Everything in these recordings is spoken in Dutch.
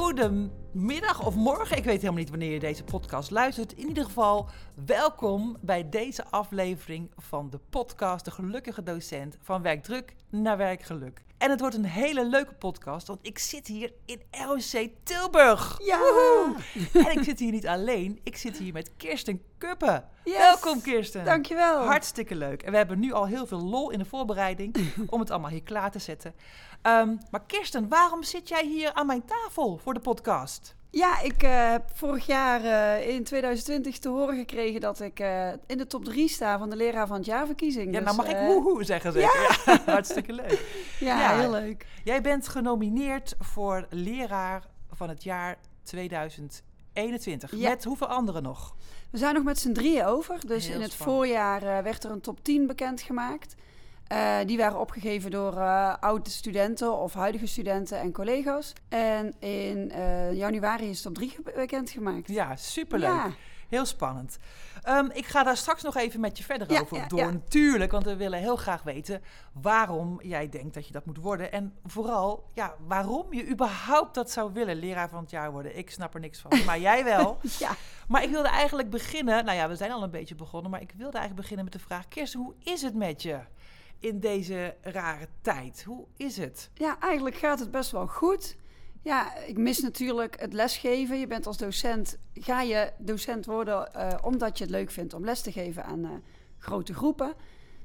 Goedemiddag of morgen, ik weet helemaal niet wanneer je deze podcast luistert. In ieder geval, welkom bij deze aflevering van de podcast De Gelukkige Docent van Werkdruk naar Werkgeluk. En het wordt een hele leuke podcast, want ik zit hier in ROC Tilburg. Ja! Woehoe! En ik zit hier niet alleen, ik zit hier met Kirsten Kuppen. Yes. Welkom Kirsten. Dankjewel. Hartstikke leuk. En we hebben nu al heel veel lol in de voorbereiding om het allemaal hier klaar te zetten. Ehm, maar Kirsten, waarom zit jij hier aan mijn tafel voor de podcast? Ja, ik eh, heb vorig jaar eh, in 2020 te horen gekregen dat ik eh, in de top 3 sta van de leraar van het jaarverkiezing. Ja, Dus, nou mag ik woehoe zeggen. Zeg. Ja. hartstikke leuk. Ja, Ja. heel leuk. Jij bent genomineerd voor leraar van het jaar 2021. Ja. Met hoeveel anderen nog? We zijn nog met z'n drieën over. Dus Heel in het spannend. voorjaar werd er een top 10 bekendgemaakt. Eh die waren opgegeven door eh, oude studenten of huidige studenten en collega's. En in eh, januari is top 3 ge- bekendgemaakt. Ja, superleuk. Ja. Heel spannend. Ehm, ik ga daar straks nog even met je verder Ja, over ja, door. Natuurlijk, want we willen heel graag weten waarom jij denkt dat je dat moet worden. En vooral, ja, waarom je überhaupt dat zou willen, leraar van het jaar worden. Ik snap er niks van, maar jij wel. Ja. Maar ik wilde eigenlijk beginnen, nou ja, we zijn al een beetje begonnen, maar ik wilde eigenlijk beginnen met de vraag, Kirsten, hoe is het met je in deze rare tijd? Hoe is het? Ja, eigenlijk gaat het best wel goed. Ja, ik mis natuurlijk het lesgeven. Je bent als docent, ga je docent worden eh, omdat je het leuk vindt om les te geven aan eh, grote groepen.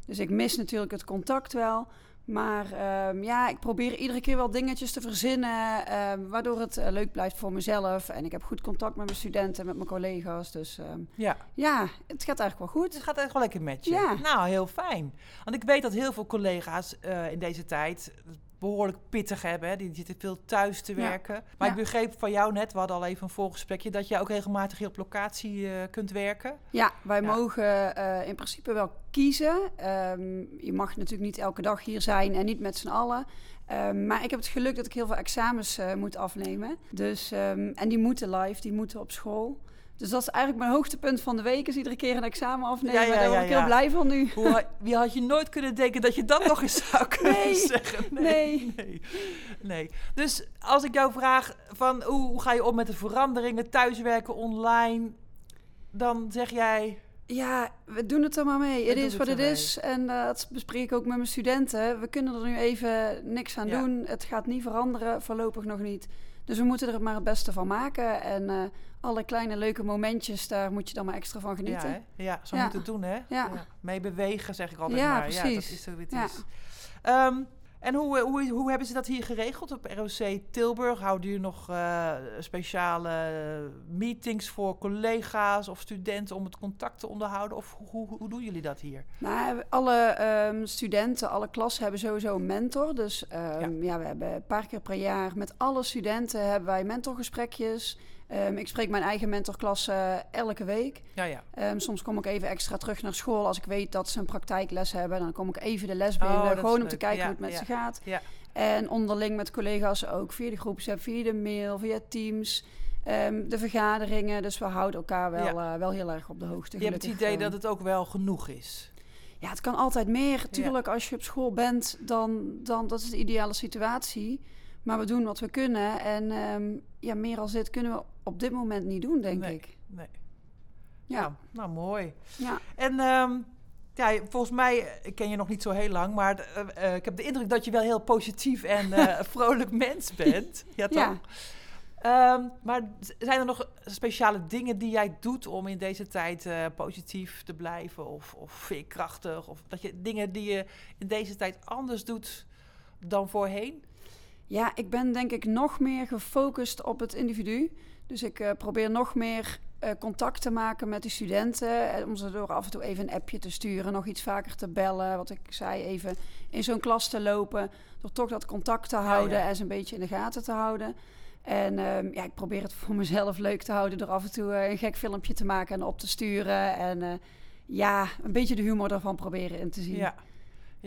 Dus ik mis natuurlijk het contact wel. Maar ehm, ja, ik probeer iedere keer wel dingetjes te verzinnen, ehm, waardoor het eh, leuk blijft voor mezelf. En ik heb goed contact met mijn studenten, met mijn collega's. Dus ehm, Ja, ja, het gaat eigenlijk wel goed. het gaat echt wel lekker met je. Ja. Nou, heel fijn. Want ik weet dat heel veel collega's eh, in deze tijd behoorlijk pittig hebben. Hè? Die zitten veel thuis te Ja. werken. Maar Ja. ik begreep van jou net, we hadden al even een voorgesprekje, dat jij ook regelmatig hier op locatie eh, kunt werken. Ja, wij Ja. mogen eh, in principe wel kiezen. Ehm, je mag natuurlijk niet elke dag hier zijn en niet met z'n allen. Ehm, maar ik heb het geluk dat ik heel veel examens eh, moet afnemen. Dus, ehm, en die moeten live, die moeten op school. Dus dat is eigenlijk mijn hoogtepunt van de week, is iedere keer een examen afnemen. Ja, ja, Daar word ik ja. heel blij van nu. Hoe, wie had je nooit kunnen denken dat je dat nog eens zou kunnen Nee, zeggen? nee. nee. Nee. Dus als ik jou vraag van hoe, hoe ga je om met de veranderingen, thuiswerken online, dan zeg jij... Ja, we doen het er maar mee. Het is wat het is. En eh, dat bespreek ik ook met mijn studenten. We kunnen er nu even niks aan doen. Het gaat niet veranderen, voorlopig nog niet. Dus we moeten er maar het beste van maken. En eh, alle kleine leuke momentjes, daar moet je dan maar extra van Ja, genieten. hè? ja, zo Ja. moet het doen, hè? Ja. Mee bewegen, zeg ik altijd Ja, maar. Ja, dat precies. is zo hoe het Ja. is. En hoe, hoe, hoe hebben ze dat hier geregeld op ROC Tilburg? Houden jullie nog eh, speciale meetings voor collega's of studenten om het contact te onderhouden? Of hoe, hoe, hoe doen jullie dat hier? Nou, alle ehm, studenten, alle klassen hebben sowieso een mentor. Dus ehm, ja. we hebben een paar keer per jaar met alle studenten hebben wij mentorgesprekjes. Ehm, ik spreek mijn eigen mentorklasse elke week. Ja, ja. Ehm, soms kom ik even extra terug naar school als ik weet dat ze een praktijkles hebben. Dan kom ik even de les Oh, binnen, is gewoon om te kijken Ja, hoe het met ze gaat. Ja. En onderling met collega's ook via de groepsapp, via de mail, via Teams, ehm, de vergaderingen. Dus we houden elkaar wel, eh, wel heel erg op de hoogte. Je hebt het idee eh. dat het ook wel genoeg is. Ja, het kan altijd meer. Tuurlijk, als je op school bent, dan, dan dat is de ideale situatie. Maar we doen wat we kunnen. En ehm, ja, meer als dit kunnen we op dit moment niet doen, denk Nee. ik. Nee. Ja. Ja, nou mooi. Ja. En ehm, ja, volgens mij, eh, ik ken je nog niet zo heel lang, maar eh, eh, ik heb de indruk dat je wel heel positief en vrolijk mens bent. Ja, toch? Ja. Ehm, maar zijn er nog speciale dingen die jij doet om in deze tijd positief te blijven of, of veerkrachtig? Of dat je dingen die je in deze tijd anders doet dan voorheen? Ja, ik ben denk ik nog meer gefocust op het individu. Dus ik eh, probeer nog meer eh, contact te maken met de studenten. eh, om ze door af en toe even een appje te sturen, nog iets vaker te bellen. Wat ik zei, even in zo'n klas te lopen. Door toch dat contact te houden ja. en ze een beetje in de gaten te houden. En ehm, ja, ik probeer het voor mezelf leuk te houden door af en toe een gek filmpje te maken en op te sturen. En ja, een beetje de humor ervan proberen in te zien. Ja.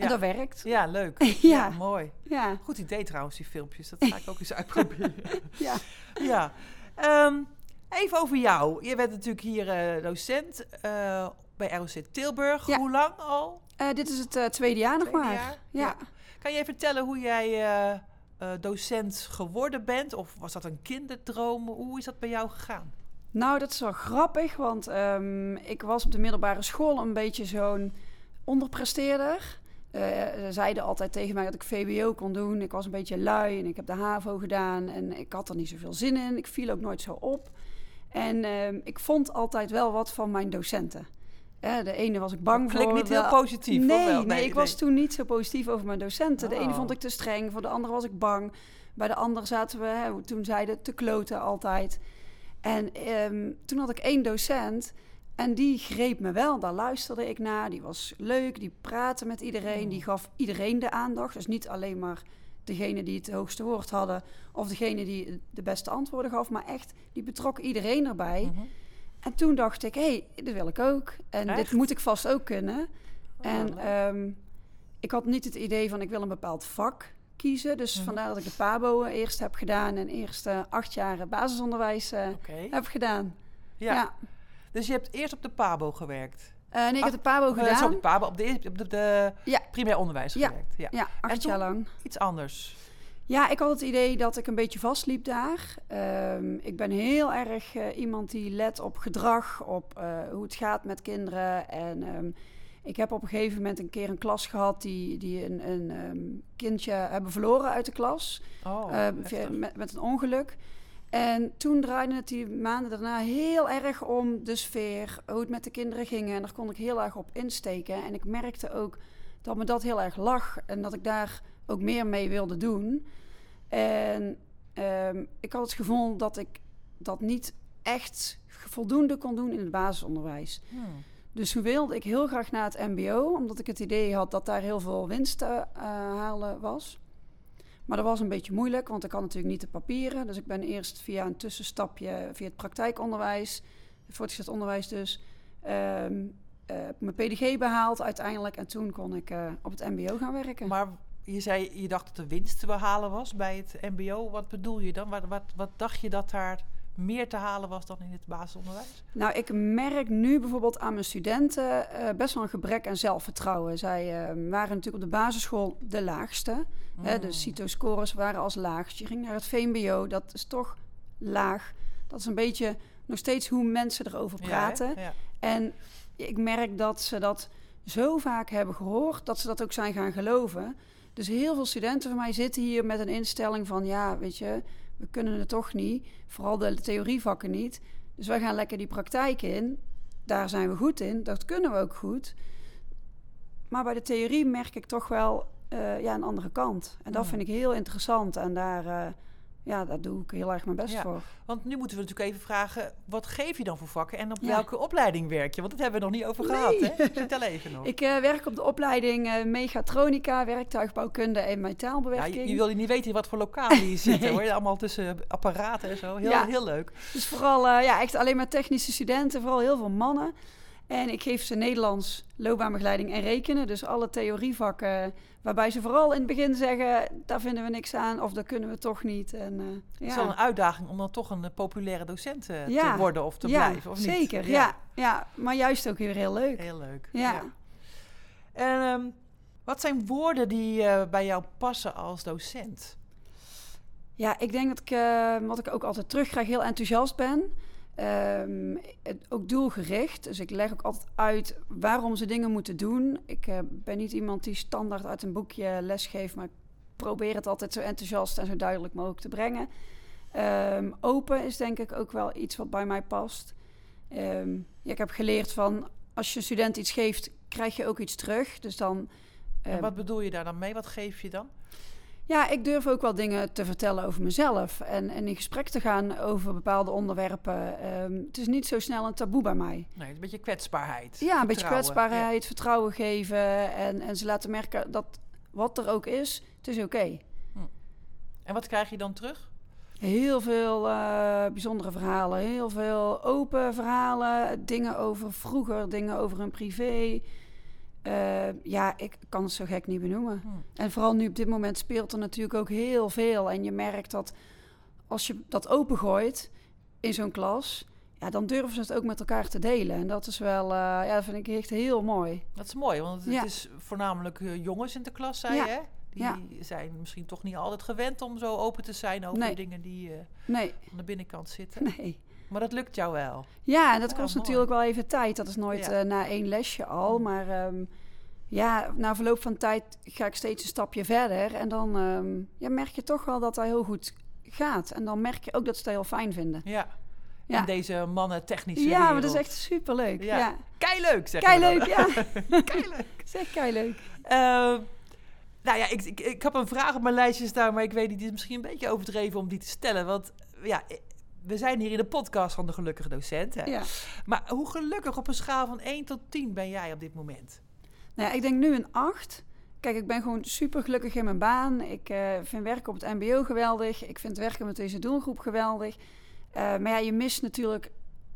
En dat werkt. Ja, leuk. Ja. ja. mooi. Ja, Goed idee trouwens, die filmpjes. Dat ga ik ook eens uitproberen. ja. ja. Ehm, even over jou. Je bent natuurlijk hier eh, docent eh, bij ROC Tilburg. Ja. Hoe lang al? Eh, dit is het tweede jaar nog maar. jaar? Ja. Kan je vertellen hoe jij docent geworden bent? Of was dat een kinderdroom? Hoe is dat bij jou gegaan? Nou, dat is wel grappig, want ehm, ik was op de middelbare school een beetje zo'n onderpresteerder. Eh, ze zeiden altijd tegen mij dat ik VWO kon doen. Ik was een beetje lui en ik heb de HAVO gedaan en ik had er niet zoveel zin in. Ik viel ook nooit zo op. En ehm, ik vond altijd wel wat van mijn docenten. Eh, de ene was ik bang Klinkt voor. niet de- heel positief, Nee, wel? nee, ik was toen niet zo positief over mijn docenten. De ene Oh. vond ik te streng, voor de andere was ik bang. Bij de andere zaten we, hè, toen zeiden te kloten altijd. En ehm, toen had ik één docent en die greep me wel. Daar luisterde ik naar. Die was leuk, die praatte met iedereen. Die gaf iedereen de aandacht. Dus niet alleen maar degene die het hoogste woord hadden... of degene die de beste antwoorden gaf. Maar echt, die betrok iedereen erbij. Mhm. En toen dacht ik, hé, hey, dit wil ik ook. En dit moet ik vast ook kunnen. Oh, en ehm, ik had niet het idee van ik wil een bepaald vak kiezen. Dus Mhm. vandaar dat ik de PABO eerst heb gedaan en eerst eh, acht jaar basisonderwijs eh, heb gedaan. Ja. Ja. Dus je hebt eerst op de PABO gewerkt? Eh, nee, ik Ach, heb de PABO Eh, gedaan. sorry, PABO, op de, op de, de Ja. primair onderwijs Ja. gewerkt. Ja. Ja, acht jaar lang. Iets anders. Ja, ik had het idee dat ik een beetje vastliep daar. Ehm, ik ben heel erg eh, iemand die let op gedrag, op hoe het gaat met kinderen. En ehm, ik heb op een gegeven moment een keer een klas gehad die, die een, een ehm, kindje hebben verloren uit de klas. Oh, met, met een ongeluk. En toen draaide het die maanden daarna heel erg om de sfeer, hoe het met de kinderen ging. En daar kon ik heel erg op insteken. En ik merkte ook dat me dat heel erg lag en dat ik daar ook meer mee wilde doen. En ehm, ik had het gevoel dat ik dat niet echt voldoende kon doen in het basisonderwijs. Hmm. Dus toen wilde ik heel graag naar het MBO, omdat ik het idee had dat daar heel veel winst te eh, halen was. Maar dat was een beetje moeilijk, want ik had natuurlijk niet de papieren. Dus ik ben eerst via een tussenstapje, via het praktijkonderwijs, het voortgezet onderwijs dus, eh, mijn PDG behaald uiteindelijk. En toen kon ik eh, op het MBO gaan werken. Maar je zei, je dacht dat de winst te behalen was bij het mbo. Wat bedoel je dan? Wat, wat, wat dacht je dat daar meer te halen was dan in het basisonderwijs? Nou, ik merk nu bijvoorbeeld aan mijn studenten eh, best wel een gebrek aan zelfvertrouwen. Zij eh, waren natuurlijk op de basisschool de laagste. Hè, Mm. de CITO-scores waren als laagst. Je ging naar het VMBO, dat is toch laag. Dat is een beetje nog steeds hoe mensen erover praten. Ja, hè? ja. En ik merk dat ze dat zo vaak hebben gehoord, dat ze dat ook zijn gaan geloven. Dus heel veel studenten van mij zitten hier met een instelling van... ja, weet je, we kunnen het toch niet. Vooral de theorievakken niet. Dus wij gaan lekker die praktijk in. Daar zijn we goed in, dat kunnen we ook goed. Maar bij de theorie merk ik toch wel eh, ja, een andere kant. En dat Ja. vind ik heel interessant. En daar, eh, ja, daar doe ik heel erg mijn best Ja. voor. Want nu moeten we natuurlijk even vragen, wat geef je dan voor vakken en op Ja. welke opleiding werk je? Want dat hebben we nog niet over Nee. gehad, hè? Vertel even nog. Ik eh, werk op de opleiding eh, Mechatronica, werktuigbouwkunde en ja, metaalbewerking. je, je wil niet weten wat voor lokalen je Nee. hoor. Allemaal tussen apparaten en zo. Heel, Ja. heel leuk. Dus vooral eh, ja, echt alleen maar technische studenten, vooral heel veel mannen. En ik geef ze Nederlands, loopbaanbegeleiding en rekenen. Dus alle theorievakken waarbij ze vooral in het begin zeggen... daar vinden we niks aan of dat kunnen we toch niet. En, eh, Het is ja. wel een uitdaging om dan toch een eh, populaire docent eh, Ja. te worden of te ja, blijven, of niet? zeker. Ja. Ja, maar juist ook weer heel leuk. Heel leuk. Ja. En ehm, wat zijn woorden die bij jou passen als docent? Ja, ik denk dat ik, wat ik ook altijd terugkrijg, heel enthousiast ben. Ehm, het- ook doelgericht. Dus ik leg ook altijd uit waarom ze dingen moeten doen. Ik eh, ben niet iemand die standaard uit een boekje les geeft, maar ik probeer het altijd zo enthousiast en zo duidelijk mogelijk te brengen. Ehm, open is denk ik ook wel iets wat bij mij past. Ehm, ja, ik heb geleerd van als je een student iets geeft, krijg je ook iets terug. Dus dan. En wat bedoel je daar dan mee? Wat geef je dan? Ja, ik durf ook wel dingen te vertellen over mezelf. En, en in gesprek te gaan over bepaalde onderwerpen. Ehm, het is niet zo snel een taboe bij mij. Nee, een beetje kwetsbaarheid. Ja, een beetje kwetsbaarheid, vertrouwen geven. En, en ze laten merken dat wat er ook is, het is oké. Ja. En wat krijg je dan terug? Heel veel eh, bijzondere verhalen, heel veel open verhalen, dingen over vroeger, dingen over hun privé. Eh, ja, ik kan het zo gek niet benoemen. Hmm. En vooral nu op dit moment speelt er natuurlijk ook heel veel. En je merkt dat als je dat opengooit in zo'n klas, ja, dan durven ze het ook met elkaar te delen. En dat is wel, eh, ja, dat vind ik echt heel mooi. Dat is mooi, want het Ja. is voornamelijk eh, jongens in de klas, zei Ja. je. hè? Die Ja. zijn misschien toch niet altijd gewend om zo open te zijn over Nee. dingen die Nee, aan de binnenkant zitten. nee. Maar dat lukt jou wel. Ja, en dat kost natuurlijk wel even tijd. Dat is nooit Ja. eh, na één lesje al. Maar ehm, ja, na verloop van tijd ga ik steeds een stapje verder. En dan ehm, ja, merk je toch wel dat dat heel goed gaat. En dan merk je ook dat ze het heel fijn vinden. Ja. Ja. In deze mannen technische Ja, wereld. maar dat is echt superleuk. Ja. Leuk, zeg Kei maar dan. leuk, ja. Kei leuk. Zeg kei leuk. Eh, nou ja, ik, ik, ik heb een vraag op mijn lijstje staan, maar ik weet niet, die is misschien een beetje overdreven om die te stellen. Want ja, we zijn hier in de podcast van de gelukkige docent. Hè? Ja. Maar hoe gelukkig op een schaal van 1 tot 10 ben jij op dit moment? Nou ja, ik denk nu een 8. Kijk, ik ben gewoon super gelukkig in mijn baan. Ik eh, vind werken op het MBO geweldig. Ik vind werken met deze doelgroep geweldig. Eh, maar ja, je mist natuurlijk,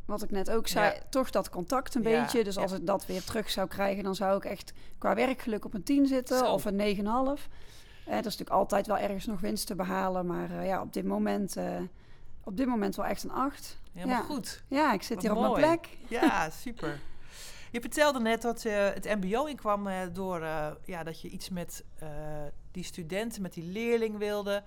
wat ik net ook zei, Ja. toch dat contact een Ja, beetje. Dus als ik dat weer terug zou krijgen, dan zou ik echt qua werkgeluk op een 10 zitten Zo. of een 9,5. Eh dat is natuurlijk altijd wel ergens nog winst te behalen. Maar ja, op dit moment, op dit moment wel echt een 8. Helemaal Ja. goed. Ja, ik zit Wat hier op mijn plek. Ja, super. Je vertelde net dat je het MBO inkwam eh, door eh, ja, dat je iets met eh, die studenten, met die leerling wilde.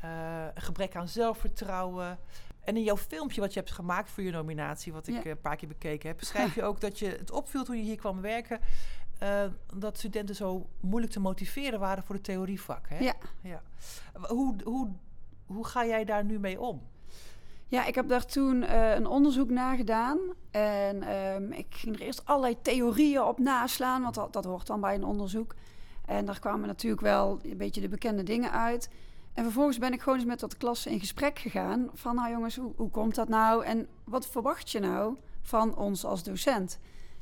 eh, een gebrek aan zelfvertrouwen. En in jouw filmpje wat je hebt gemaakt voor je nominatie, wat ik Ja. eh, een paar keer bekeken heb, beschrijf je ook dat je het opviel toen je hier kwam werken. eh, dat studenten zo moeilijk te motiveren waren voor het theorievak. Hè? Ja. ja. Hoe, hoe, hoe ga jij daar nu mee om? Ja, ik heb daar toen eh, een onderzoek naar gedaan. En ehm, ik ging er eerst allerlei theorieën op naslaan, want dat, dat hoort dan bij een onderzoek. En daar kwamen natuurlijk wel een beetje de bekende dingen uit. En vervolgens ben ik gewoon eens met dat klasse in gesprek gegaan. Van nou jongens, hoe, hoe komt dat nou? En wat verwacht je nou van ons als docent?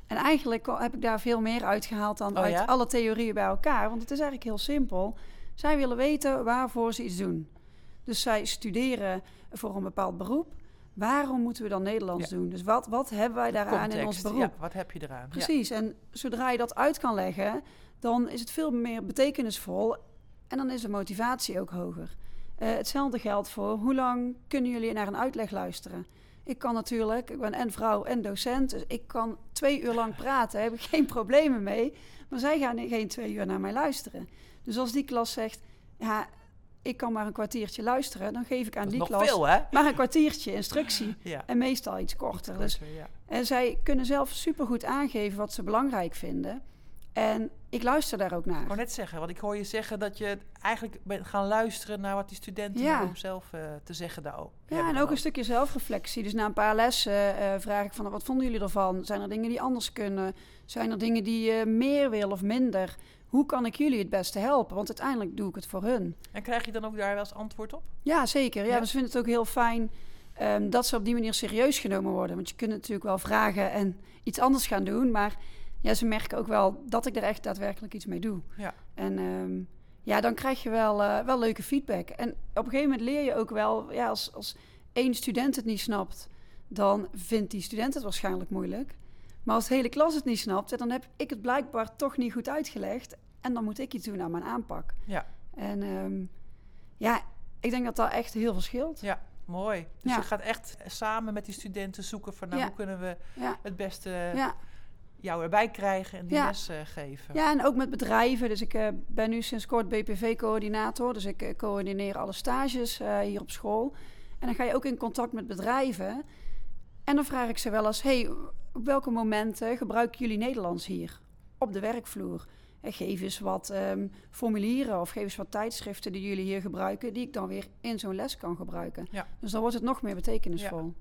En eigenlijk heb ik daar veel meer uitgehaald dan Oh uit ja? alle theorieën bij elkaar. Want het is eigenlijk heel simpel. Zij willen weten waarvoor ze iets doen. Dus zij studeren voor een bepaald beroep. Waarom moeten we dan Nederlands doen? Dus wat, wat hebben wij daaraan in ons beroep? Ja, wat heb je eraan? Ja. Precies. En zodra je dat uit kan leggen, dan is het veel meer betekenisvol. En dan is de motivatie ook hoger. Eh, hetzelfde geldt voor hoe lang kunnen jullie naar een uitleg luisteren? Ik kan natuurlijk, ik ben en vrouw en docent, dus ik kan twee uur lang praten, heb ik geen problemen mee. Maar zij gaan geen twee uur naar mij luisteren. Dus als die klas zegt, ja, ik kan maar een kwartiertje luisteren, dan geef ik aan die klas veel, maar een kwartiertje instructie. Ja. En meestal iets korter. Dus Korter, ja. en zij kunnen zelf supergoed aangeven wat ze belangrijk vinden. En ik luister daar ook Ik naar. wou net zeggen, want ik hoor je zeggen dat je eigenlijk bent gaan luisteren naar wat die studenten Ja. om zelf eh, te zeggen daarover. Ja, en ook een stukje zelfreflectie. Dus na een paar lessen eh, vraag ik van, wat vonden jullie ervan? Zijn er dingen die anders kunnen? Zijn er dingen die je meer wil of minder? Hoe kan ik jullie het beste helpen? Want uiteindelijk doe ik het voor hun. En krijg je dan ook daar wel eens antwoord op? Ja, zeker. Ja, Ja. we vinden het ook heel fijn ehm, dat ze op die manier serieus genomen worden. Want je kunt natuurlijk wel vragen en iets anders gaan doen. Maar ja, ze merken ook wel dat ik er echt daadwerkelijk iets mee doe. Ja. En ehm, ja, dan krijg je wel, eh, wel leuke feedback. En op een gegeven moment leer je ook wel, ja, als, als één student het niet snapt, dan vindt die student het waarschijnlijk moeilijk. Maar als de hele klas het niet snapt, dan heb ik het blijkbaar toch niet goed uitgelegd. En dan moet ik iets doen aan mijn aanpak. Ja. En ehm, ja, ik denk dat dat echt heel veel scheelt. Ja, mooi. Dus Ja. je gaat echt samen met die studenten zoeken van nou, Ja. hoe kunnen we Ja, het beste jou erbij krijgen en die les eh, geven. ja, en ook met bedrijven. Dus ik eh, ben nu sinds kort BPV-coördinator. Dus ik eh, coördineer alle stages hier op school. En dan ga je ook in contact met bedrijven. En dan vraag ik ze wel eens: hey, op welke momenten gebruiken jullie Nederlands hier op de werkvloer? En geef eens wat ehm, formulieren of geef eens wat tijdschriften die jullie hier gebruiken, die ik dan weer in zo'n les kan gebruiken. Ja. Dus dan wordt het nog meer betekenisvol.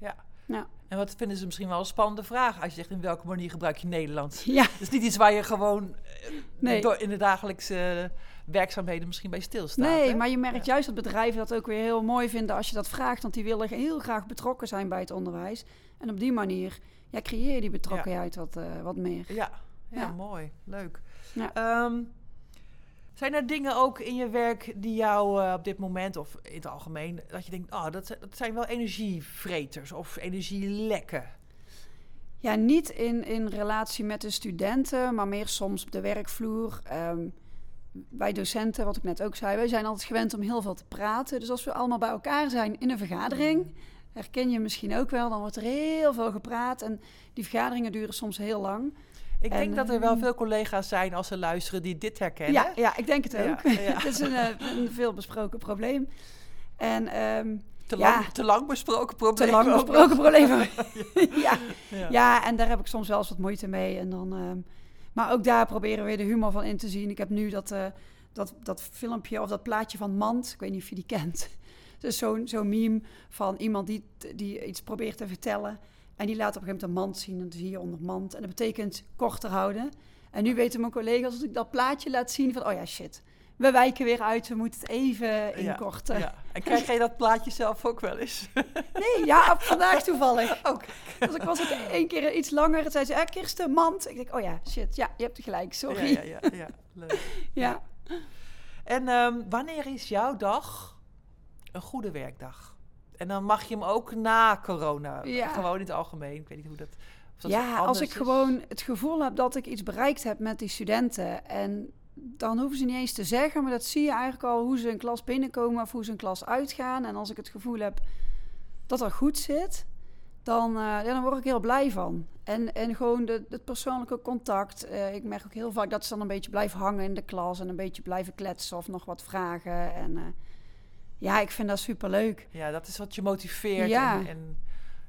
Ja. Ja. En wat vinden ze misschien wel een spannende vraag als je zegt in welke manier gebruik je Nederlands? Ja, Dat is niet iets waar je gewoon eh, Nee. door in de dagelijkse werkzaamheden misschien bij stilstaat. nee, hè? maar je merkt juist dat bedrijven dat ook weer heel mooi vinden als je dat vraagt. Want die willen heel graag betrokken zijn bij het onderwijs. En op die manier ja, creëer je die betrokkenheid wat, eh, wat meer. Ja, ja, mooi. Leuk. Ja. Ehm, Zijn er dingen ook in je werk die jou eh, op dit moment, of in het algemeen, dat je denkt, oh, dat, dat zijn wel energievreters of energielekken? Ja, niet in, in relatie met de studenten, maar meer soms op de werkvloer. Ehm, wij docenten, wat ik net ook zei, wij zijn altijd gewend om heel veel te praten. Dus als we allemaal bij elkaar zijn in een vergadering, herken je misschien ook wel, dan wordt er heel veel gepraat. En die vergaderingen duren soms heel lang. Ik denk En, dat er wel ehm, veel collega's zijn als ze luisteren die dit herkennen. Ja, ja, ik denk het ook. ja. Het is een, eh, een veel besproken probleem. En ehm, Te, lang, te lang besproken probleem. te lang besproken nog. probleem. ja. Ja. Ja, en daar heb ik soms wel eens wat moeite mee. En dan, ehm, maar ook daar proberen we weer de humor van in te zien. Ik heb nu dat, eh, dat, dat filmpje of dat plaatje van Mand. Ik weet niet of je die kent. Dus zo'n zo'n meme van iemand die, die iets probeert te vertellen. En die laat op een gegeven moment een mand zien. En zie je onder mand. En dat betekent korter houden. En nu weten mijn collega's als ik dat plaatje laat zien van... Oh ja, shit. We wijken weer uit. We moeten het even inkorten. Ja. En krijg jij dat plaatje zelf ook wel eens? Nee, ja, vandaag toevallig. Ook. Dus ik was ook één keer iets langer. En zei ze, eh, Kirsten, mand. Ik denk, oh ja, shit. Ja, je hebt gelijk. Sorry. Ja, ja, ja. Leuk. Ja. En ehm, wanneer is jouw dag een goede werkdag? En dan mag je hem ook na corona, Ja. gewoon in het algemeen. Ik weet niet hoe dat. of dat Ja, als ik is. gewoon het gevoel heb dat ik iets bereikt heb met die studenten. En dan hoeven ze niet eens te zeggen, maar dat zie je eigenlijk al hoe ze een klas binnenkomen of hoe ze een klas uitgaan. En als ik het gevoel heb dat dat goed zit, dan, eh, ja, dan word ik heel blij van. En, en gewoon de, het persoonlijke contact. Eh, ik merk ook heel vaak dat ze dan een beetje blijven hangen in de klas en een beetje blijven kletsen of nog wat vragen. En eh, ja, ik vind dat superleuk. Ja, dat is wat je motiveert Ja. en, en,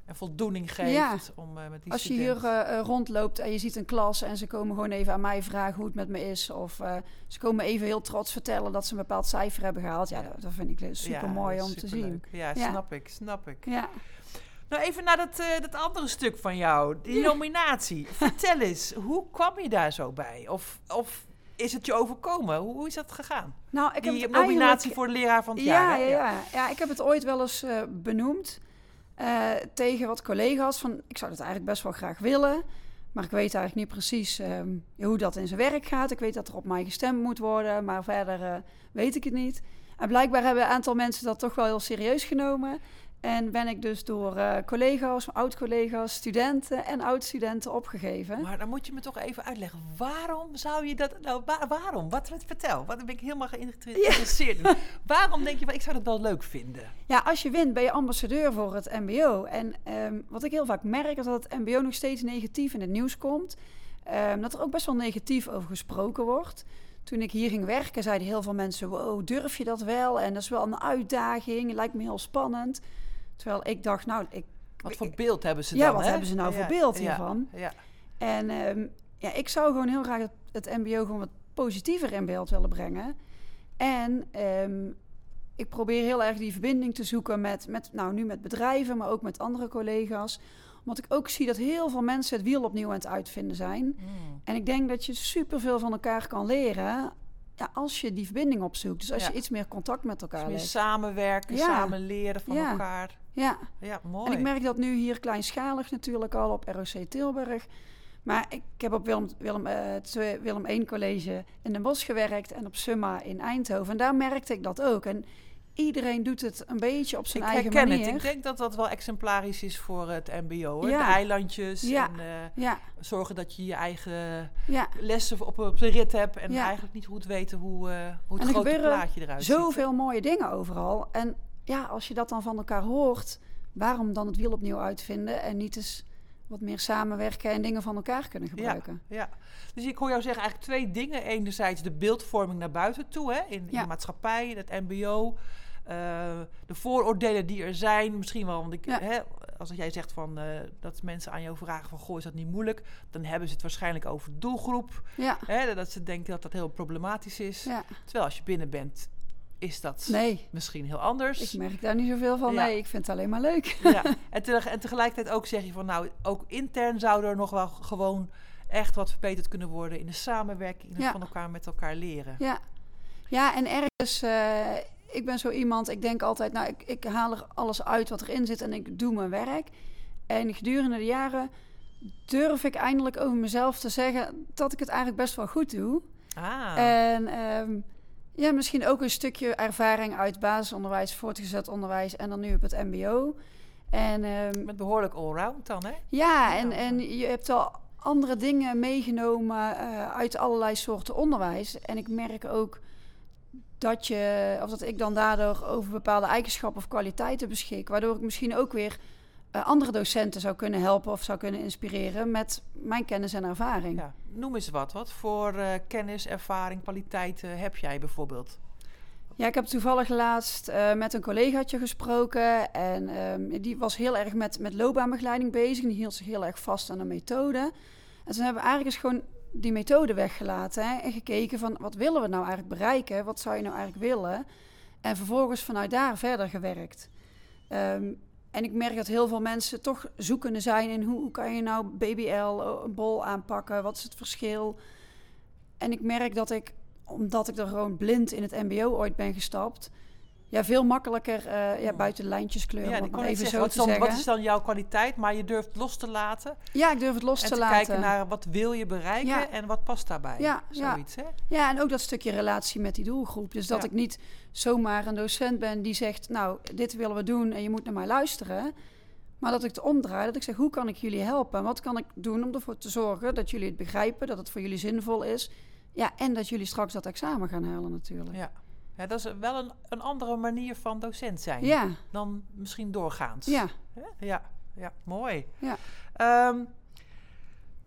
en voldoening geeft Ja. om eh, met die Als je student- hier eh, eh, rondloopt en je ziet een klas en ze komen gewoon even aan mij vragen hoe het met me is. Of ze komen even heel trots vertellen dat ze een bepaald cijfer hebben gehaald. Ja, dat, dat vind ik super mooi Ja, om te zien. Ja, Ja. snap ik, snap ik. Ja. Nou, even naar dat, dat andere stuk van jou, die nominatie. Vertel eens, hoe kwam je daar zo bij? Of, of is het je overkomen? Hoe, hoe is dat gegaan? Nou, ik heb die het nominatie voor de leraar van het ja, jaar. hè? Ja, ja. ja, ik heb het ooit wel eens benoemd eh, tegen wat collega's. Van, ik zou dat eigenlijk best wel graag willen. Maar ik weet eigenlijk niet precies ehm, hoe dat in zijn werk gaat. Ik weet dat er op mij gestemd moet worden, maar verder eh, weet ik het niet. En blijkbaar hebben een aantal mensen dat toch wel heel serieus genomen. En ben ik dus door eh, collega's, oud-collega's, studenten en oud-studenten opgegeven. Maar dan moet je me toch even uitleggen. Waarom zou je dat... Nou, wa- waarom? Wat, wat vertel. Wat ben ik helemaal geïnter- geïnteresseerd in. Waarom denk je, ik zou dat wel leuk vinden? Ja, als je wint ben je ambassadeur voor het MBO. En ehm, wat ik heel vaak merk is dat het MBO nog steeds negatief in het nieuws komt. Ehm, dat er ook best wel negatief over gesproken wordt. Toen ik hier ging werken, zeiden heel veel mensen: Wow, durf je dat wel? En dat is wel een uitdaging. Lijkt me heel spannend. Terwijl ik dacht, nou, ik, Wat voor beeld hebben ze Ja, dan? wat hè? hebben ze nou voor beeld ja, hiervan? Ja, En ehm, ja, ik zou gewoon heel graag het, het MBO gewoon wat positiever in beeld willen brengen. En ehm, ik probeer heel erg die verbinding te zoeken met, met, nou nu met bedrijven, maar ook met andere collega's. Omdat ik ook zie dat heel veel mensen het wiel opnieuw aan het uitvinden zijn. Mm. En ik denk dat je superveel van elkaar kan leren ja, als je die verbinding opzoekt. Dus als Ja. je iets meer contact met Dus elkaar meer legt. samenwerken, Ja. samen leren van Ja. elkaar. Ja. Ja, mooi. En ik merk dat nu hier kleinschalig natuurlijk al op ROC Tilburg. Maar ik heb op Willem, Willem, twee- Willem 1 College in Den Bosch gewerkt en op Summa in Eindhoven. En daar merkte ik dat ook. En iedereen doet het een beetje op zijn ik eigen herken manier. het. Ik denk dat dat wel exemplarisch is voor het mbo. Ja. De eilandjes Ja. en eh, Ja, zorgen dat je je eigen lessen op, op de rit hebt. En eigenlijk niet goed weten hoe, hoe het er grote plaatje eruit ziet. Zoveel mooie dingen overal. En ja, als je dat dan van elkaar hoort, waarom dan het wiel opnieuw uitvinden en niet eens wat meer samenwerken en dingen van elkaar kunnen gebruiken? Ja, dus ik hoor jou zeggen eigenlijk twee dingen. Enerzijds de beeldvorming naar buiten toe, hè, in, in Ja. de maatschappij, in het mbo. eh, de vooroordelen die er zijn, misschien wel, want ik, Ja. hè, als jij zegt van, eh, dat mensen aan jou vragen van, goh, is dat niet moeilijk? Dan hebben ze het waarschijnlijk over doelgroep. Ja, Hè, dat ze denken dat dat heel problematisch is. ja. Terwijl als je binnen bent, is dat Nee, misschien heel anders. ik merk daar niet zoveel van. Ja. Nee, ik vind het alleen maar leuk. Ja, en, te- en tegelijkertijd ook zeg je van nou, ook intern zou er nog wel gewoon echt wat verbeterd kunnen worden in de samenwerking en Ja. van elkaar met elkaar leren. Ja, ja en ergens, eh, ik ben zo iemand, ik denk altijd, nou, ik, ik haal er alles uit wat erin zit en ik doe mijn werk. En gedurende de jaren durf ik eindelijk over mezelf te zeggen dat ik het eigenlijk best wel goed doe. Ah, En ehm, Ja, misschien ook een stukje ervaring uit basisonderwijs, voortgezet onderwijs en dan nu op het MBO. En, ehm, Met behoorlijk allround dan, hè? ja, en, en je hebt al andere dingen meegenomen eh, uit allerlei soorten onderwijs. En ik merk ook dat je, of dat ik dan daardoor over bepaalde eigenschappen of kwaliteiten beschik, waardoor ik misschien ook weer andere docenten zou kunnen helpen of zou kunnen inspireren met mijn kennis en ervaring. Ja. Noem eens wat. Wat voor eh, kennis, ervaring, kwaliteiten heb jij bijvoorbeeld? Ja, ik heb toevallig laatst uh, met een collegaatje gesproken. En um, die was heel erg met, met loopbaanbegeleiding bezig. Die hield zich heel erg vast aan de methode. En toen hebben we eigenlijk eens gewoon die methode weggelaten. Hè, en gekeken van wat willen we nou eigenlijk bereiken? Wat zou je nou eigenlijk willen? En vervolgens vanuit daar verder gewerkt. Um, en ik merk dat heel veel mensen toch zoekende zijn in hoe, kan je nou BBL, een bol aanpakken? Wat is het verschil? En ik merk dat ik, omdat ik er gewoon blind in het MBO ooit ben gestapt, ja, veel makkelijker uh, ja, buiten de lijntjes kleuren. Ja, even zo zeggen, te wat, zeggen. wat is dan jouw kwaliteit? Maar je durft los te laten. Ja, ik durf het los en te, te laten. kijken naar wat wil je bereiken Ja. en wat past daarbij. Ja, ja. Zoiets, hè? Ja, en ook dat stukje relatie met die doelgroep. Dus dat Ja. ik niet zomaar een docent ben die zegt... nou, dit willen we doen en je moet naar mij luisteren. Maar dat ik het omdraai, dat ik zeg... hoe kan ik jullie helpen? Wat kan ik doen om ervoor te zorgen dat jullie het begrijpen... dat het voor jullie zinvol is. Ja, en dat jullie straks dat examen gaan halen natuurlijk. Ja. Ja, dat is wel een, een andere manier van docent zijn Ja, dan misschien doorgaans. ja? Ja, ja, mooi. ja. Ehm,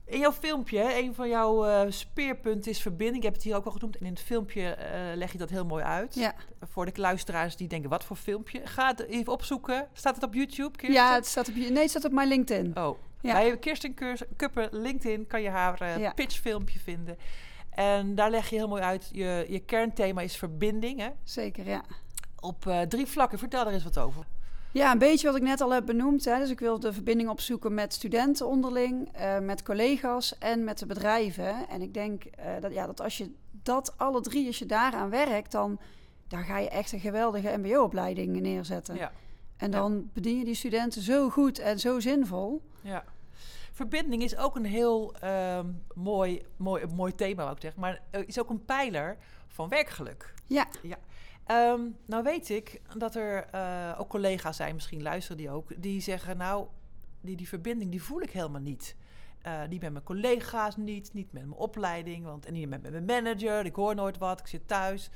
in jouw filmpje, een van jouw eh, speerpunten is verbinding. Ik heb het hier ook al genoemd. En in het filmpje eh, leg je dat heel mooi uit. ja. Voor de luisteraars die denken, wat voor filmpje? Ga het even opzoeken. Staat het op YouTube, Kirsten? ja het, staat op, nee, het staat op mijn LinkedIn. Oh, Ja. bij Kirsten Kuppen LinkedIn kan je haar eh, Ja. pitchfilmpje vinden. En daar leg je heel mooi uit, je, je kernthema is verbinding. Hè? Zeker, ja. Op eh, drie vlakken. Vertel er eens wat over. Ja, een beetje wat ik net al heb benoemd. Hè. Dus ik wil de verbinding opzoeken met studenten onderling, eh, met collega's en met de bedrijven. En ik denk eh, dat, ja, dat als je dat alle drie, als je daaraan werkt, dan, dan ga je echt een geweldige mbo-opleiding neerzetten. Ja. En dan bedien je die studenten zo goed en zo zinvol. Ja. Verbinding is ook een heel ehm, mooi, mooi, mooi thema, wou ik zeggen. Maar is ook een pijler van werkgeluk. Ja, Ehm, nou weet ik dat er eh, ook collega's zijn, misschien luisteren die ook, die zeggen, nou, die, die verbinding die voel ik helemaal niet. Eh, niet met mijn collega's niet, niet met mijn opleiding, want, en niet met mijn manager, ik hoor nooit wat, ik zit thuis.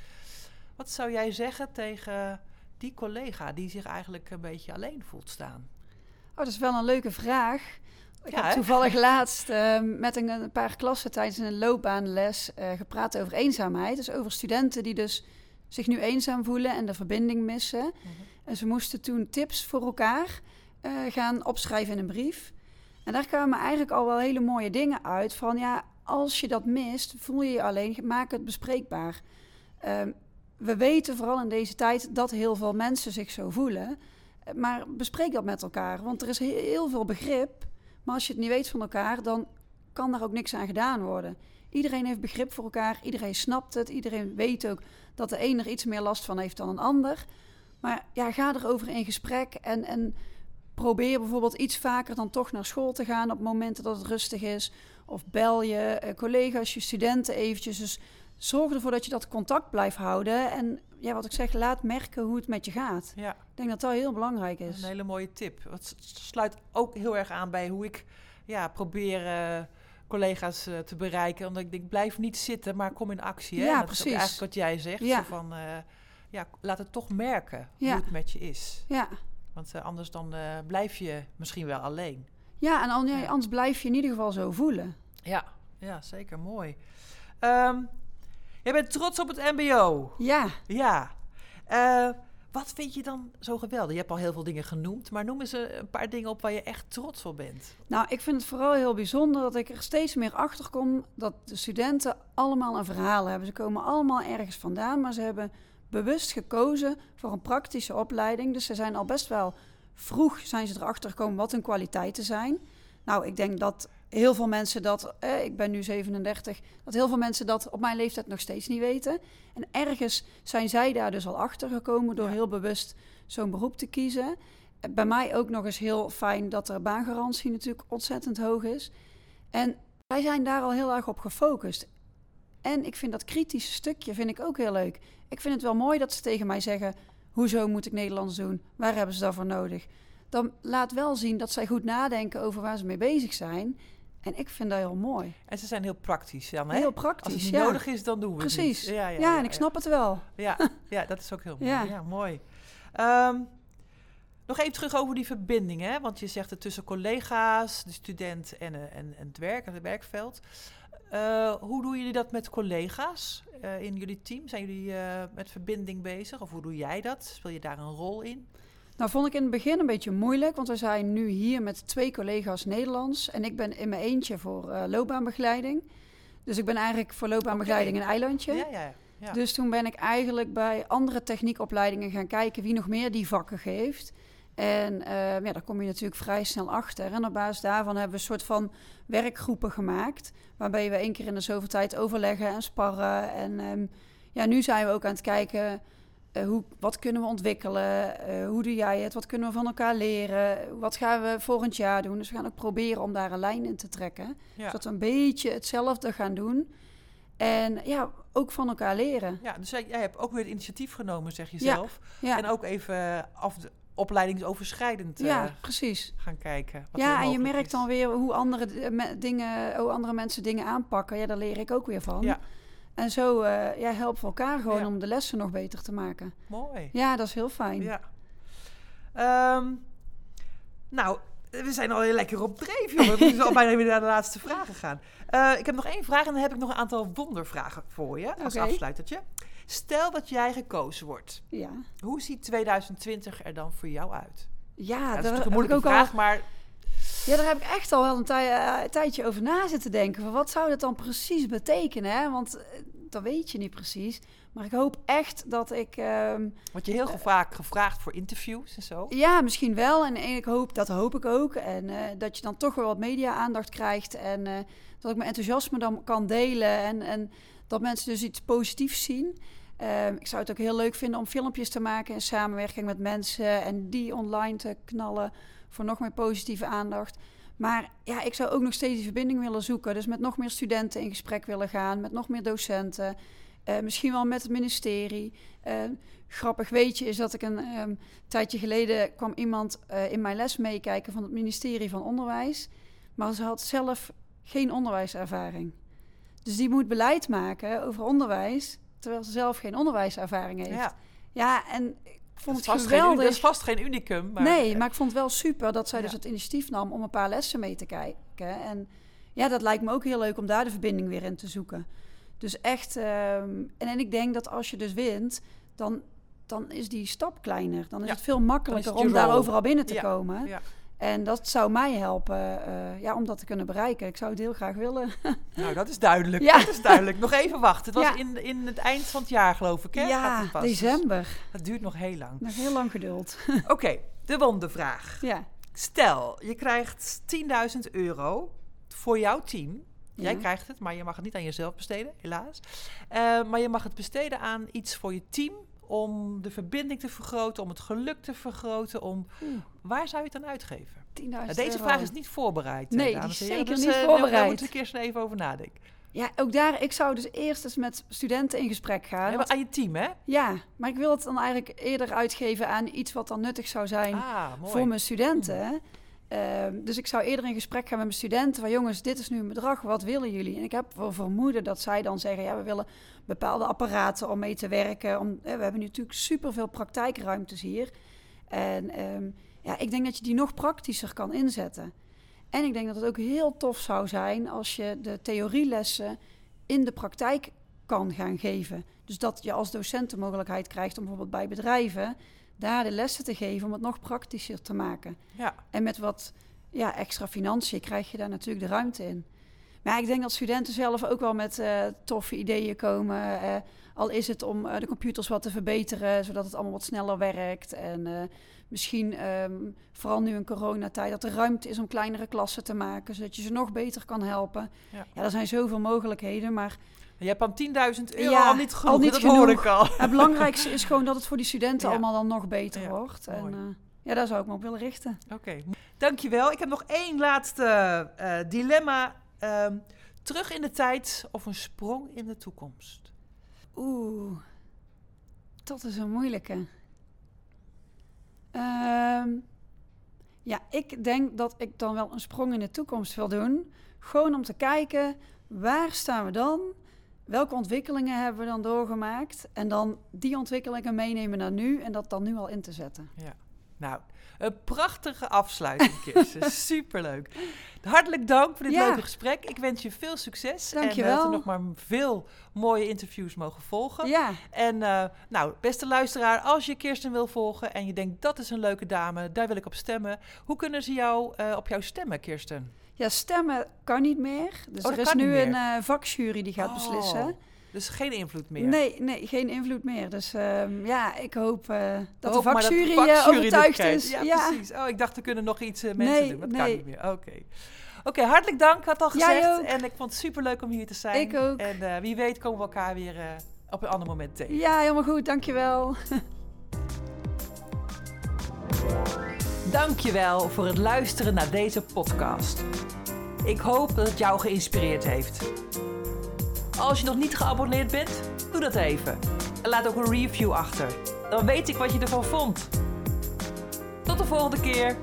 Wat zou jij zeggen tegen die collega die zich eigenlijk een beetje alleen voelt staan? oh, dat is wel een leuke vraag. Ik Ja, heb toevallig laatst eh, met een, een paar klassen tijdens een loopbaanles eh, gepraat over eenzaamheid. Dus over studenten die dus zich nu eenzaam voelen en de verbinding missen. En ze moesten toen tips voor elkaar eh, gaan opschrijven in een brief. En daar kwamen eigenlijk al wel hele mooie dingen uit. Van ja, als je dat mist, voel je je alleen, maak het bespreekbaar. Ehm, we weten vooral in deze tijd dat heel veel mensen zich zo voelen. Maar bespreek dat met elkaar, want er is he- heel veel begrip. Maar als je het niet weet van elkaar, dan kan daar ook niks aan gedaan worden. Iedereen heeft begrip voor elkaar, iedereen snapt het, iedereen weet ook dat de een er iets meer last van heeft dan een ander. Maar ja, ga erover in gesprek en, en probeer bijvoorbeeld iets vaker dan toch naar school te gaan op momenten dat het rustig is. Of bel je eh, collega's, je studenten eventjes. Dus zorg ervoor dat je dat contact blijft houden. En ja, wat ik zeg, laat merken hoe het met je gaat. Ja, Ik denk dat dat heel belangrijk is is. een hele mooie tip. Het sluit ook heel erg aan bij hoe ik ja, probeer eh, collega's eh, te bereiken. Omdat ik denk, blijf niet zitten, maar kom in actie. Hè? Ja, dat is precies. eigenlijk wat jij zegt. Ja. Van, eh, ja, laat het toch merken Ja. hoe het met je is. Ja, Want anders dan blijf je misschien wel alleen. ja en ja, anders blijf je in ieder geval zo voelen. Ja, ja zeker. Mooi. Ehm, jij bent trots op het mbo. Ja, Ja. Eh, wat vind je dan zo geweldig? Je hebt al heel veel dingen genoemd, maar noem eens een, een paar dingen op waar je echt trots op bent. nou, ik vind het vooral heel bijzonder dat ik er steeds meer achter kom dat de studenten allemaal een verhaal hebben. Ze komen allemaal ergens vandaan, maar ze hebben bewust gekozen voor een praktische opleiding. Dus ze zijn al best wel vroeg zijn ze erachter gekomen wat hun kwaliteiten zijn. Nou, ik denk dat heel veel mensen dat, eh, ik ben nu 37, dat heel veel mensen dat op mijn leeftijd nog steeds niet weten. En ergens zijn zij daar dus al achter gekomen door Ja. heel bewust zo'n beroep te kiezen. Eh, Bij mij ook nog eens heel fijn dat de baangarantie natuurlijk ontzettend hoog is. En wij zijn daar al heel erg op gefocust. En ik vind dat kritische stukje vind ik ook heel leuk. Ik vind het wel mooi dat ze tegen mij zeggen: hoezo moet ik Nederlands doen? Waar hebben ze daarvoor nodig? Dan laat wel zien dat zij goed nadenken over waar ze mee bezig zijn. En ik vind dat heel mooi. En ze zijn heel praktisch dan, hè? Heel praktisch, Als het ja. nodig is, dan doen we Precies. het niet. Ja, Ja, ja, en ik snap het wel. Ja, ja, dat is ook heel mooi. Ja. Mooi. Ehm, nog even terug over die verbinding, hè? Want je zegt het tussen collega's, de student en, eh, en, en het werk, het werkveld. Eh, hoe doen jullie dat met collega's eh, in jullie team? Zijn jullie met verbinding bezig? Of hoe doe jij dat? Speel je daar een rol in? Nou, vond ik in het begin een beetje moeilijk, want we zijn nu hier met twee collega's Nederlands. En ik ben in mijn eentje voor eh, loopbaanbegeleiding. Dus ik ben eigenlijk voor loopbaanbegeleiding een eilandje. Ja, ja, ja. Dus toen ben ik eigenlijk bij andere techniekopleidingen gaan kijken wie nog meer die vakken geeft. En eh, ja, daar kom je natuurlijk vrij snel achter. En op basis daarvan hebben we een soort van werkgroepen gemaakt. Waarbij we één keer in de zoveel tijd overleggen en sparren. En ehm, ja, nu zijn we ook aan het kijken. Eh, hoe, wat kunnen we ontwikkelen? Eh, hoe doe jij het? Wat kunnen we van elkaar leren? Wat gaan we volgend jaar doen? Dus we gaan ook proberen om daar een lijn in te trekken. ja. Zodat we een beetje hetzelfde gaan doen. En ja, ook van elkaar leren. Ja, dus jij, jij hebt ook weer het initiatief genomen, zeg je zelf. Ja, En ook even af, opleidingsoverschrijdend eh, ja precies. gaan kijken. wat Ja, en je merkt is. dan weer hoe andere, dingen, hoe andere mensen dingen aanpakken. Ja, daar leer ik ook weer van. Ja. En zo eh, ja, helpen we elkaar gewoon Ja. om de lessen nog beter te maken. Mooi. Ja, dat is heel fijn. Ja. Ehm, nou, we zijn al heel lekker op dreef, jongen. We moeten al bijna weer naar de laatste vragen gaan. Eh, ik heb nog één vraag en dan heb ik nog een aantal wondervragen voor je als Oké. afsluitertje. Stel dat jij gekozen wordt. Ja, Hoe ziet 2020 er dan voor jou uit? ja, Ja, dat is een moeilijke vraag, al, maar ja, daar heb ik echt al wel een, tij- eh, een tijdje over na zitten denken. Van wat zou dat dan precies betekenen? Hè? Want eh, dat weet je niet precies. Maar ik hoop echt dat ik... ehm, word je heel vaak gevraagd voor interviews en zo. Ja, misschien wel. En ik hoop, dat hoop ik ook. En eh, dat je dan toch wel wat media-aandacht krijgt. En eh, dat ik mijn enthousiasme dan kan delen. En, en dat mensen dus iets positiefs zien. Ehm, ik zou het ook heel leuk vinden om filmpjes te maken in samenwerking met mensen. En die online te knallen voor nog meer positieve aandacht. Maar ja, ik zou ook nog steeds die verbinding willen zoeken. Dus met nog meer studenten in gesprek willen gaan. Met nog meer docenten. Eh, misschien wel met het ministerie. Eh, grappig weetje is dat ik een ehm, tijdje geleden kwam iemand eh, in mijn les meekijken van het ministerie van Onderwijs. Maar ze had zelf geen onderwijservaring. Dus die moet beleid maken over onderwijs, terwijl ze zelf geen onderwijservaring heeft. Ja, Ja, en vond het vast geen, geweldig. dat is vast geen unicum. Maar, nee, maar ik vond het wel super dat zij dus het initiatief nam om een paar lessen mee te kijken. En ja, dat lijkt me ook heel leuk om daar de verbinding weer in te zoeken. Dus echt, ehm, en, en ik denk dat als je dus wint, dan, dan is die stap kleiner. Dan is Ja, het veel makkelijker het om daar overal binnen te Ja, komen. ja. En dat zou mij helpen eh, ja, om dat te kunnen bereiken. Ik zou het heel graag willen. Nou, dat is duidelijk. Ja. Dat is duidelijk. Nog even wachten. Het was Ja. in, in het eind van het jaar, geloof ik. Hè? Ja. Dus december. Dat duurt nog heel lang. Nog heel lang geduld. Oké, de wondervraag. ja. Stel, je krijgt 10.000 euro voor jouw team. Jij Ja. krijgt het, maar je mag het niet aan jezelf besteden, helaas. Eh, maar je mag het besteden aan iets voor je team om de verbinding te vergroten, om het geluk te vergroten. Om... Oeh. Waar zou je het dan uitgeven? 10.000 Nou, deze euro. vraag is niet voorbereid. eh, Nee, die is zeker Dus, niet eh, daar- Daar voorbereid. moeten we een keer snel even over nadenken. Ja, ook daar, ik zou dus eerst eens met studenten in gesprek gaan. Ja, Want- aan je team, hè? ja, maar ik wil het dan eigenlijk eerder uitgeven aan iets wat dan nuttig zou zijn Ah, voor mijn studenten. Ehm, dus ik zou eerder in gesprek gaan met mijn studenten van jongens, dit is nu een bedrag, wat willen jullie? En ik heb wel vermoeden dat zij dan zeggen, ja, we willen bepaalde apparaten om mee te werken. Om, we hebben nu natuurlijk superveel praktijkruimtes hier. En ehm, ja, ik denk dat je die nog praktischer kan inzetten. En ik denk dat het ook heel tof zou zijn als je de theorielessen in de praktijk kan gaan geven. Dus dat je als docent de mogelijkheid krijgt om bijvoorbeeld bij bedrijven daar de lessen te geven om het nog praktischer te maken. Ja, En met wat ja, extra financiën krijg je daar natuurlijk de ruimte in. Maar ik denk dat studenten zelf ook wel met eh, toffe ideeën komen. eh, al is het om eh, de computers wat te verbeteren, zodat het allemaal wat sneller werkt. En misschien, ehm, vooral nu in coronatijd, dat er ruimte is om kleinere klassen te maken, zodat je ze nog beter kan helpen. Ja. Ja, er zijn zoveel mogelijkheden, maar je hebt aan 10.000 euro Ja, al niet genoeg. al niet dat genoeg. hoor ik al. het belangrijkste is gewoon dat het voor die studenten Ja. allemaal dan nog beter Ja, wordt. En eh, ja, daar zou ik me op willen richten. Oké, dankjewel. Ik heb nog één laatste eh, dilemma. Ehm, Terug in de tijd of een sprong in de toekomst? Oeh, dat is een moeilijke. Ehm, ja, ik denk dat ik dan wel een sprong in de toekomst wil doen. Gewoon om te kijken, waar staan we dan? Welke ontwikkelingen hebben we dan doorgemaakt? En dan die ontwikkelingen meenemen naar nu en dat dan nu al in te zetten. Ja, nou, een prachtige afsluiting, Kirsten. Superleuk. Hartelijk dank voor dit Ja. leuke gesprek. Ik wens je veel succes. En Dankjewel. eh, dat er nog maar veel mooie interviews mogen volgen. Ja, En eh, nou, beste luisteraar, als je Kirsten wil volgen en je denkt dat is een leuke dame, daar wil ik op stemmen. Hoe kunnen ze jou, eh, op jou stemmen, Kirsten? Ja stemmen kan niet meer. Dus Oh, er dat is nu een eh, vakjury die gaat Oh, beslissen. Dus geen invloed meer. Nee, nee, geen invloed meer. Dus ehm, ja, ik hoop eh, dat Hoop de vakjury, eh, vakjury dit overtuigd is. Ja, precies. Oh, ik dacht, er kunnen nog iets eh, mensen Nee, doen. Dat kan niet meer. Oké. Oké, hartelijk dank, ik had al gezegd. En ik vond het superleuk om hier te zijn. Ik ook. En eh, wie weet komen we elkaar weer eh, op een ander moment tegen. Ja, helemaal goed. Dankjewel. Dankjewel voor het luisteren naar deze podcast. Ik hoop dat het jou geïnspireerd heeft. Als je nog niet geabonneerd bent, doe dat even. En laat ook een review achter. Dan weet ik wat je ervan vond. Tot de volgende keer.